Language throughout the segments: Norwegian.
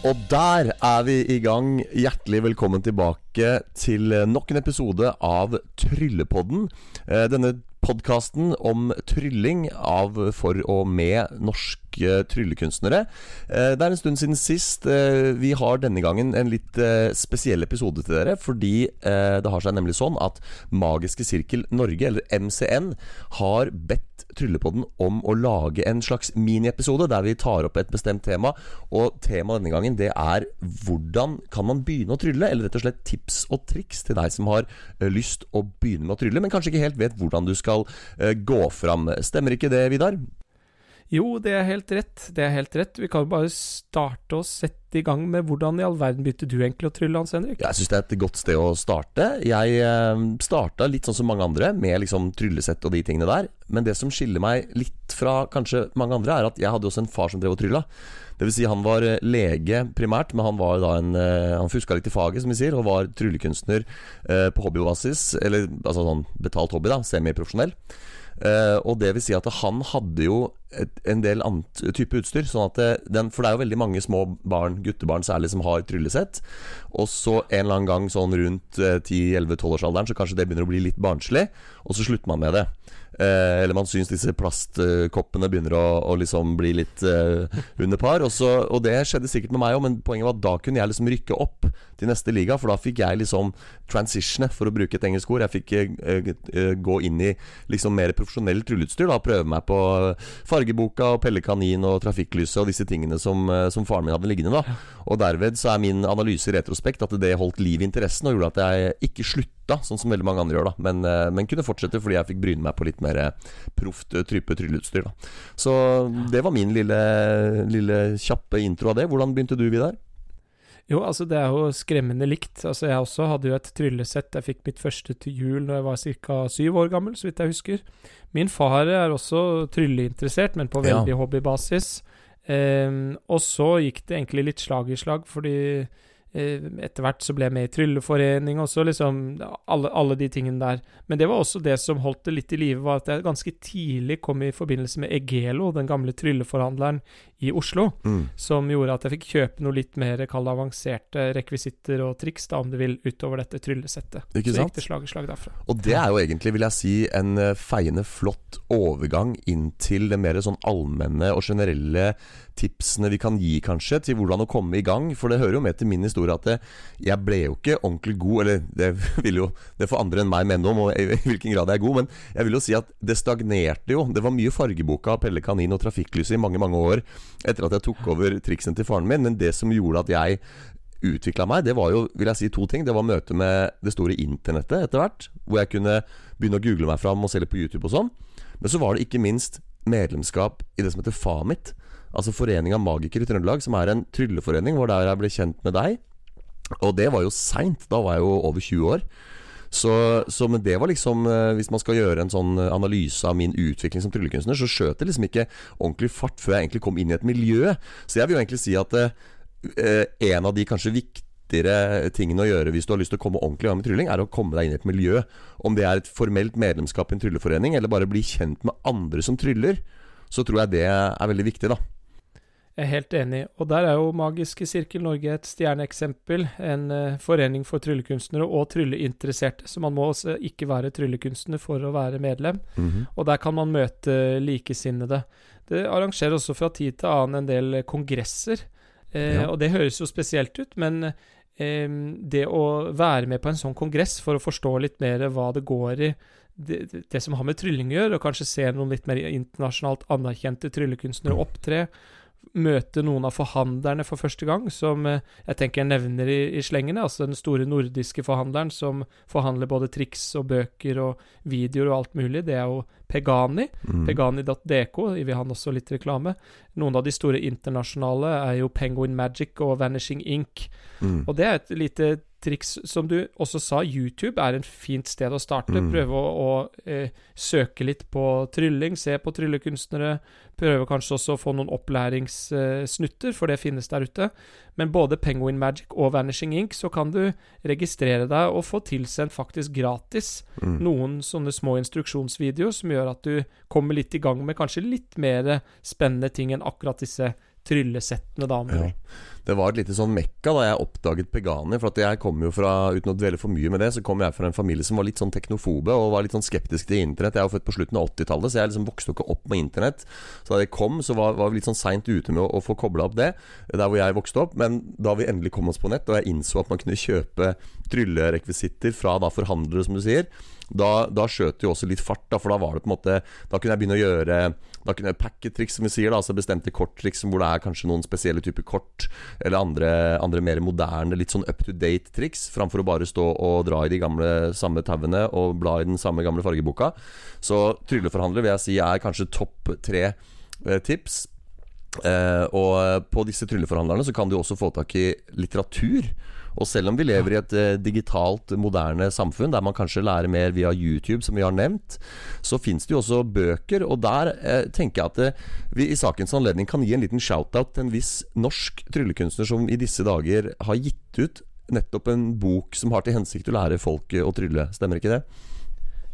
Og der er vi i gang. Hjertelig velkommen tilbake til nok en episode av Tryllepodden. Eh, denne podkasten om trylling av, for og med norske tryllekunstnere. Eh, det er en stund siden sist. Eh, vi har denne gangen en litt spesiell episode til dere. Fordi det har seg nemlig sånn at Magiske Sirkel Norge, eller MCN, har bedt Tryllepodden om å lage en slags miniepisode der vi tar opp et bestemt tema. Og temaet denne gangen det er hvordan kan man begynne å trylle? Eller rett og slett tips og triks til deg som har lyst å begynne med å trylle, men kanskje ikke helt vet hvordan du skal gå fram. Stemmer ikke det, Vidar? Jo, det er helt rett. Det er helt rett. Vi kan bare starte og sette i gang med hvordan i all verden begynte du egentlig å trylle, Hans Henrik? Jeg syns det er et godt sted å starte. Jeg eh, starta litt sånn som mange andre, med liksom tryllesett og de tingene der. Men det som skiller meg litt fra kanskje mange andre, er at jeg hadde også en far som drev og trylla. Vil si han var eh, lege primært, men han var da en eh, Han fuska litt i faget, som vi sier, og var tryllekunstner eh, på hobbybasis. Eller altså sånn betalt hobby, da. Semiprofesjonell. Uh, og det vil si at han hadde jo et, en del annet type utstyr. Sånn at den, for det er jo veldig mange små barn, guttebarn særlig, som har tryllesett. Og så en eller annen gang sånn rundt uh, 10-11-12-årsalderen så kanskje det begynner å bli litt barnslig, og så slutter man med det. Eh, eller man syns disse plastkoppene begynner å, å liksom bli litt eh, under par. Og, så, og, det skjedde sikkert med meg òg, men poenget var at da kunne jeg liksom rykke opp til neste liga. For da fikk jeg liksom transitione, for å bruke et engelsk ord. Jeg fikk eh, eh gå inn i liksom mer profesjonell rulleutstyr. Da Prøve meg på fargeboka og Pelle Kanin og Trafikklyset og disse tingene som, eh, som faren min hadde liggende. da Og derved så er min analyse i retrospekt at det holdt liv i interessen og gjorde at jeg ikke slutta slutta, sånn som veldig mange andre gjør, da. Men, eh, men kunne fortsette fordi jeg fikk bryne meg på litt mer eh, proft eh, type trylleutstyr. Da. Så det var min lille, lille kjappe intro av det. Hvordan begynte du, Vidar? Jo, altså det er jo skremmende likt. Altså Jeg også hadde jo et tryllesett. Jeg fikk mitt første til jul da jeg var ca. syv år gammel, så vidt jeg husker. Min far er også trylleinteressert, men på veldig ja. hobbybasis. Um, og så gikk det egentlig litt slag i slag, fordi etter hvert så ble jeg med i Trylleforening også, liksom alle, alle, de tingene der. Men det var også det som holdt det litt i live, var at jeg ganske tidlig kom i forbindelse med Egelo, den gamle trylleforhandleren i Oslo, mm. som gjorde at jeg fikk kjøpe noe litt mer kall avanserte rekvisitter og triks, da, om du vil, utover dette tryllesettet. Ikke så sant? gikk det slag i slag derfra. Og det er jo egentlig, vil jeg si, en eh, feiende flott overgang inn til det mer sånn allmenne og generelle tipsene vi kan gi, kanskje, til hvordan å komme i gang. For det hører jo med til min historie at jeg ble jo ikke ordentlig god, eller det vil jo Det får andre enn meg mene om, og i hvilken grad jeg er god, men jeg vil jo si at det stagnerte jo. Det var mye fargeboka Pelle Kanin og Trafikklyset i mange, mange år etter at jeg tok over triksen til faren min, men det som gjorde at jeg utvikla meg, det var jo vil jeg si, to ting. Det var møte med det store internettet etter hvert, hvor jeg kunne begynne å google meg fram og se litt på YouTube og sånn. Men så var det ikke minst medlemskap i det som heter FAMIT, altså Foreninga Magikere i Trøndelag, som er en trylleforening, hvor der jeg ble kjent med deg. Og det var jo seint. Da var jeg jo over 20 år. Så, så, men det var liksom eh, Hvis man skal gjøre en sånn analyse av min utvikling som tryllekunstner, så skjøt det liksom ikke ordentlig fart før jeg egentlig kom inn i et miljø. Så jeg vil jo egentlig si at eh, en av de kanskje viktigere tingene å gjøre hvis du har lyst til å komme ordentlig i gang med trylling, er å komme deg inn i et miljø. Om det er et formelt medlemskap i en trylleforening, eller bare bli kjent med andre som tryller, så tror jeg det er veldig viktig, da. Jeg er helt enig, og der er jo Magiske Sirkel Norge et stjerneeksempel. En uh, forening for tryllekunstnere og trylleinteresserte, så man må også ikke være tryllekunstner for å være medlem. Mm -hmm. Og der kan man møte likesinnede. Det arrangerer også fra tid til annen en del kongresser, eh, ja. og det høres jo spesielt ut, men eh, det å være med på en sånn kongress for å forstå litt mer hva det går i, det, det, som har med trylling å gjøre, og kanskje se noen litt mer internasjonalt anerkjente tryllekunstnere opptre, møte noen av forhandlerne for første gang, som eh, jeg tenker jeg nevner i, i slengene. Altså den store nordiske forhandleren som forhandler både triks og bøker og videoer og alt mulig. Det er jo Pegani. Mm. Pegani.dk vil han også litt reklame. Noen av de store internasjonale er jo Penguin Magic og Vanishing Ink. Mm. Og det er et lite triks som du også sa, YouTube er en fint sted å starte. Mm. Prøve å, å eh, søke litt på trylling, se på tryllekunstnere. Prøve kanskje også å få noen opplæringssnutter, for det finnes der ute. Men både Penguin Magic og Vanishing Ink, så kan du registrere deg og få tilsendt faktisk gratis mm. noen sånne små instruksjonsvideoer som gjør at du kommer litt i gang med kanskje litt mer spennende ting enn akkurat disse tryllesettene, damer. Ja. det var et lite sånn mekka da jeg oppdaget Pegani. For at jeg kom jo fra Uten å dvele for mye med det, så kom jeg fra en familie som var litt sånn teknofobe og var litt sånn skeptisk til internett. Jeg er jo født på slutten av 80-tallet, så jeg liksom vokste ikke opp med internett. Så da det kom, så var, var vi litt sånn seint ute med å, å få kobla opp det, der hvor jeg vokste opp. Men da vi endelig kom oss på nett, og jeg innså at man kunne kjøpe tryllerekvisitter fra da forhandlere, som du sier, da, da skjøt det jo også litt fart, da, for da var det på en måte Da kunne jeg begynne å gjøre Da kunne jeg packetriks, som vi sier, da, altså bestemte korttriks hvor det er kanskje noen spesielle typer kort, eller andre, andre mer moderne, litt sånn up to date-triks, framfor å bare stå og dra i de gamle samme tauene og bla i den samme gamle fargeboka. Så trylleforhandler vil jeg si er kanskje topp tre eh, tips. Eh, og på disse trylleforhandlerne så kan du også få tak i litteratur. Og selv om vi lever i et eh, digitalt, moderne samfunn der man kanskje lærer mer via YouTube, som vi har nevnt, så fins det jo også bøker. Og der eh, tenker jeg at eh, vi i sakens anledning kan gi en liten shout-out til en viss norsk tryllekunstner som i disse dager har gitt ut nettopp en bok som har til hensikt å lære folk å trylle. Stemmer ikke det?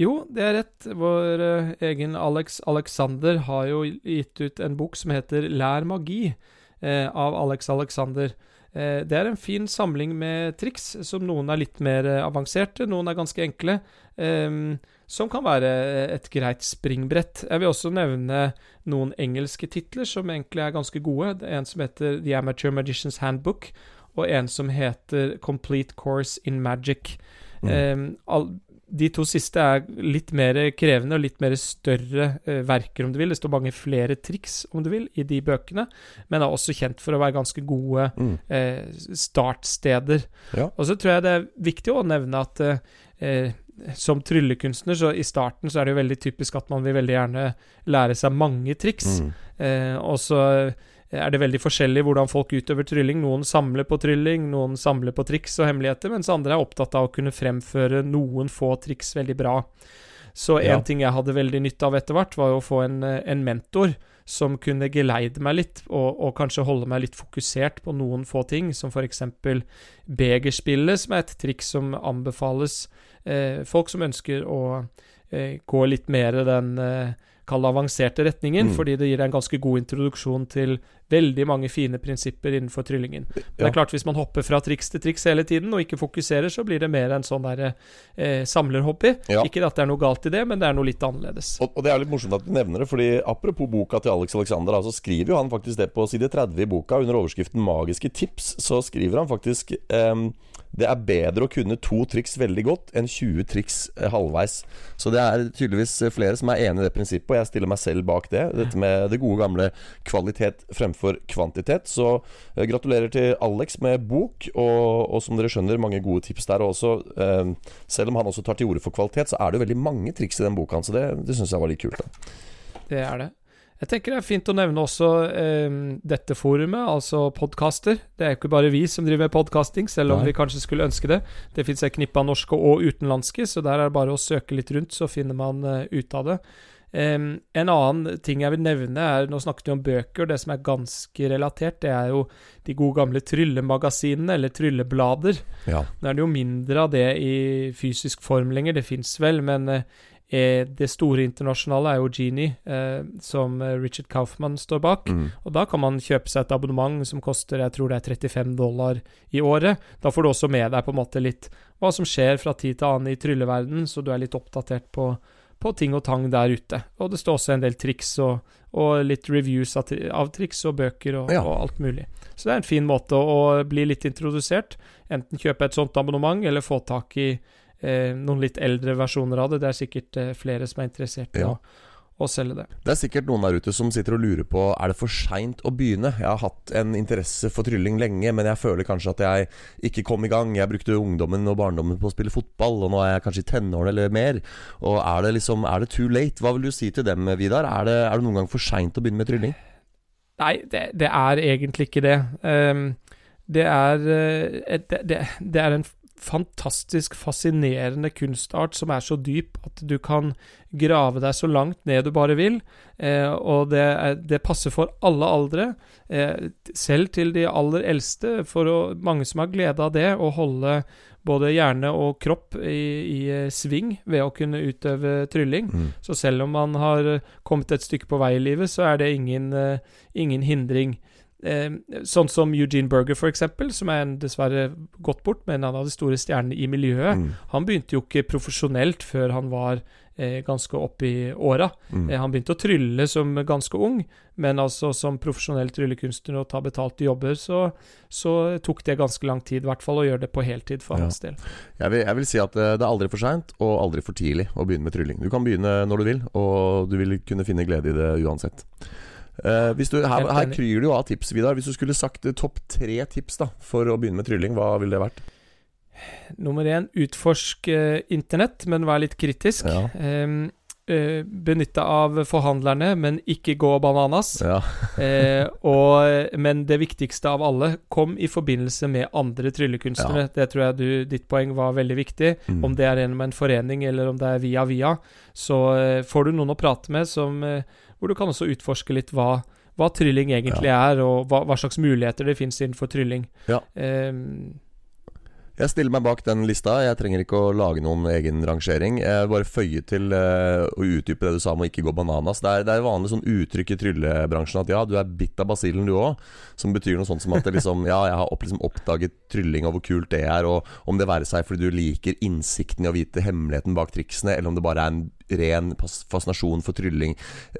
Jo, det er rett. Vår eh, egen Alex Alexander har jo gitt ut en bok som heter Lær magi, eh, av Alex Alexander. Eh, det er en fin samling med triks, som noen er litt mer eh, avanserte, noen er ganske enkle. ehm, som kan være et greit springbrett. Jeg vil også nevne noen engelske titler som egentlig er ganske gode. Det er en som heter The Amateur Magician's Handbook, og en som heter Complete Course in Magic. Ehm, all, de to siste er litt mer krevende og litt mer større eh, verker, om du vil. Det står mange flere triks, om du vil, i de bøkene, men er også kjent for å være ganske gode Mm. eh, startsteder. Ja. Og så tror jeg det er viktig å nevne at eh, eh, som tryllekunstner, så i starten så er det jo veldig typisk at man vil veldig gjerne lære seg mange triks. Mm. Eh, og så er det veldig forskjellig hvordan folk utøver trylling. Noen samler på trylling, noen samler på triks og hemmeligheter, mens andre er opptatt av å kunne fremføre noen få triks veldig bra. Så en Ja. ting jeg hadde veldig nytte av etter hvert, var å få en, eh, en mentor som kunne geleide meg litt, og, og kanskje holde meg litt fokusert på noen få ting, som eksempel begerspillet, som er et triks som anbefales eh, folk som ønsker å eh, gå litt mer den eh, kall avanserte retningen, Mm. fordi det gir deg en ganske god introduksjon til veldig mange fine prinsipper innenfor tryllingen. Men Det er klart, hvis man hopper fra triks til triks hele tiden og ikke fokuserer, så blir det mer en sånn der eh, samlerhobby. Ja. Ikke at det er noe galt i det, men det er noe litt annerledes. Og, og det er litt morsomt at du nevner det, fordi apropos boka til Alex Alexander, så så skriver jo han faktisk det på side 30 i boka, under overskriften 'Magiske tips', så skriver han faktisk ehm, det er bedre å kunne to triks veldig godt enn 20 triks eh, halvveis. Så det er tydeligvis eh, flere som er enig i det prinsippet, og jeg stiller meg selv bak det. Dette med det gode gamle kvalitet fremfor kvantitet. Så eh, gratulerer til Alex med bok, og, og som dere skjønner, mange gode tips der. Også, eh, selv om han også tar til orde for kvalitet, så er det veldig mange triks i den boka hans, så det, det syns jeg var litt kult. da Det er det. Jeg tenker det er fint å nevne også eh, dette forumet, altså podkaster. Det er jo ikke bare vi som driver med podkasting, selv om Nei. vi kanskje skulle ønske det. Det fins et knippe av norske og utenlandske, så der er det bare å søke litt rundt, så finner man eh, ut av det. Em, en annen ting jeg vil nevne, er Nå snakket vi om bøker, og det som er ganske relatert, det er jo de gode gamle tryllemagasinene, eller trylleblader. Ja. Nå er det jo mindre av det i fysisk form lenger, det fins vel, men eh, eh, det store internasjonale er jo Genie, eh, som eh, Richard Kaufman står bak. Mm. Og da kan man kjøpe seg et abonnement som koster jeg tror det er 35 dollar i året. Da får du også med deg på en måte litt hva som skjer fra tid til annen i trylleverden, så du er litt oppdatert på, på ting og tang der ute. Og det står også en del triks og, og litt reviews av, av triks og bøker og, Ja. og alt mulig. Så det er en fin måte å, å bli litt introdusert. Enten kjøpe et sånt abonnement, eller få tak i eh, noen litt eldre versjoner av det. Det er sikkert eh, flere som er interessert i Ja. å, å selge det. Det er sikkert noen der ute som sitter og lurer på Er det for seint å begynne. Jeg har hatt en interesse for trylling lenge, men jeg føler kanskje at jeg ikke kom i gang. Jeg brukte ungdommen og barndommen på å spille fotball, og nå er jeg kanskje i tenårene eller mer. Og er det liksom Er det too late? Hva vil du si til dem, Vidar? Er det, er det noen gang for seint å begynne med trylling? Nei, det, det er egentlig ikke det. Um, det er eh, det, det, det er en fantastisk fascinerende kunstart som er så dyp at du kan grave deg så langt ned du bare vil. Eh, og det, er, det passer for alle aldre, eh, selv til de aller eldste. For å, mange som har glede av det, å holde både hjerne og kropp i, i eh, sving ved å kunne utøve trylling. Mm. Så selv om man har kommet et stykke på vei i livet, så er det ingen, eh, ingen hindring. Eh, sånn som Eugene Berger, eksempel, som er en dessverre gått bort, men han av de store stjernene i miljøet. Mm. Han begynte jo ikke profesjonelt før han var eh, ganske opp i åra. Mm. Eh, han begynte å trylle som ganske ung, men altså som profesjonell tryllekunstner og ta betalte jobber, så, så tok det ganske lang tid, i hvert fall å gjøre det på heltid for Ja. hans del. Jeg vil, jeg vil si at eh, det er aldri for seint og aldri for tidlig å begynne med trylling. Du kan begynne når du vil, og du vil kunne finne glede i det uansett. Hvis du, her, her kryr det jo av tips, Vidar. Hvis du skulle sagt eh, topp tre tips da for å begynne med trylling, hva ville det vært? Nummer én, utforsk uh, internett, men vær litt kritisk. Ja. Um, uh, benytte av forhandlerne, men ikke gå bananas. Ja. Og, men det viktigste av alle, kom i forbindelse med andre tryllekunstnere. Det tror jeg du, ditt poeng var veldig viktig. Mm. Om det er gjennom en forening eller om det er via via, så får du noen å prate med som, hvor du kan også utforske litt hva, hva trylling egentlig er, og hva, hva slags muligheter det finnes innenfor trylling. Ja. Um, Jeg stiller meg bak den lista. Jeg trenger ikke å lage noen egen rangering. Jeg bare føye til uh, å utdype det du sa om å ikke gå bananas. Det er, det er vanlig sånn uttrykk i tryllebransjen at ja, du er bitt av basillen du òg. Som betyr noe sånt som at det liksom, ja, jeg har opp, liksom oppdaget trylling og hvor kult det er. Og om det være seg fordi du liker innsikten i å vite hemmeligheten bak triksene, eller om det bare er en ren fascinasjon for trylling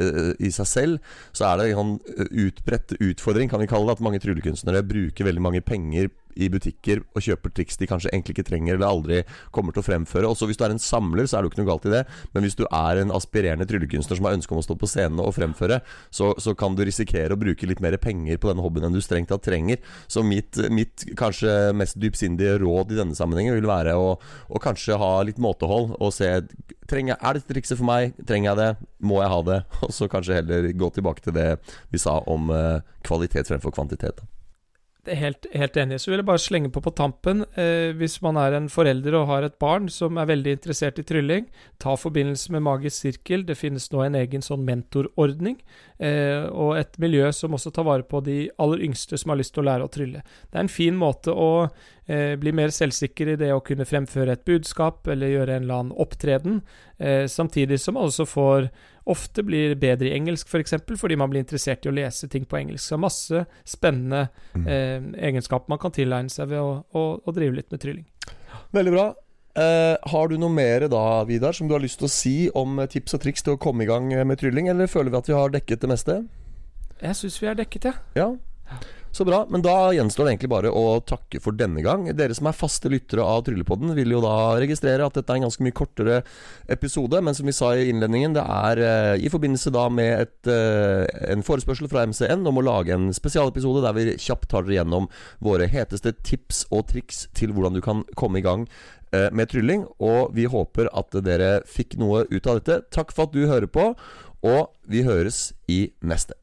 uh, i seg selv, så er det en sånn eh, utbredt utfordring, kan vi kalle det, at mange tryllekunstnere bruker veldig mange penger i butikker og kjøper triks de kanskje egentlig ikke trenger eller aldri kommer til å fremføre. Også hvis du er en samler, så er det jo ikke noe galt i det, men hvis du er en aspirerende tryllekunstner som har ønske om å stå på scenen og fremføre, så, så kan du risikere å bruke litt mer penger på denne hobbyen enn du strengt tatt trenger. Så mitt, mitt kanskje mest dypsindige råd i denne sammenhengen vil være å, å kanskje ha litt måtehold og se trenger, Er dette trikset for meg? Trenger jeg det? Må jeg ha det? Og så kanskje heller gå tilbake til det vi sa om eh, kvalitet fremfor kvantitet. Helt, helt enig. Så vil jeg bare slenge på på tampen. Eh, hvis man er en forelder og har et barn som er veldig interessert i trylling, ta forbindelse med Magisk sirkel. Det finnes nå en egen sånn mentorordning. Eh, og et miljø som også tar vare på de aller yngste som har lyst til å lære å trylle. Det er en fin måte å eh, bli mer selvsikker i det å kunne fremføre et budskap eller gjøre en eller annen opptreden, eh, samtidig som man også får ofte blir bedre i engelsk, f.eks., for eksempel, fordi man blir interessert i å lese ting på engelsk. Så masse spennende eh, egenskaper man kan tilegne seg ved å, å, å drive litt med trylling. Veldig bra. Eh, har du noe mer da, Vidar, som du har lyst til å si om eh, tips og triks til å komme i gang eh, med trylling, eller føler vi at vi har dekket det meste? Jeg syns vi er dekket, jeg. Ja. Så bra. Men da gjenstår det egentlig bare å takke for denne gang. Dere som er faste lyttere av Tryllepodden, vil jo da registrere at dette er en ganske mye kortere episode. Men som vi sa i innledningen, det er eh, i forbindelse da med et, eh, en forespørsel fra MCN om å lage en spesialepisode der vi kjapt tar dere gjennom våre heteste tips og triks til hvordan du kan komme i gang eh, med trylling. Og vi håper at dere fikk noe ut av dette. Takk for at du hører på, og vi høres i neste.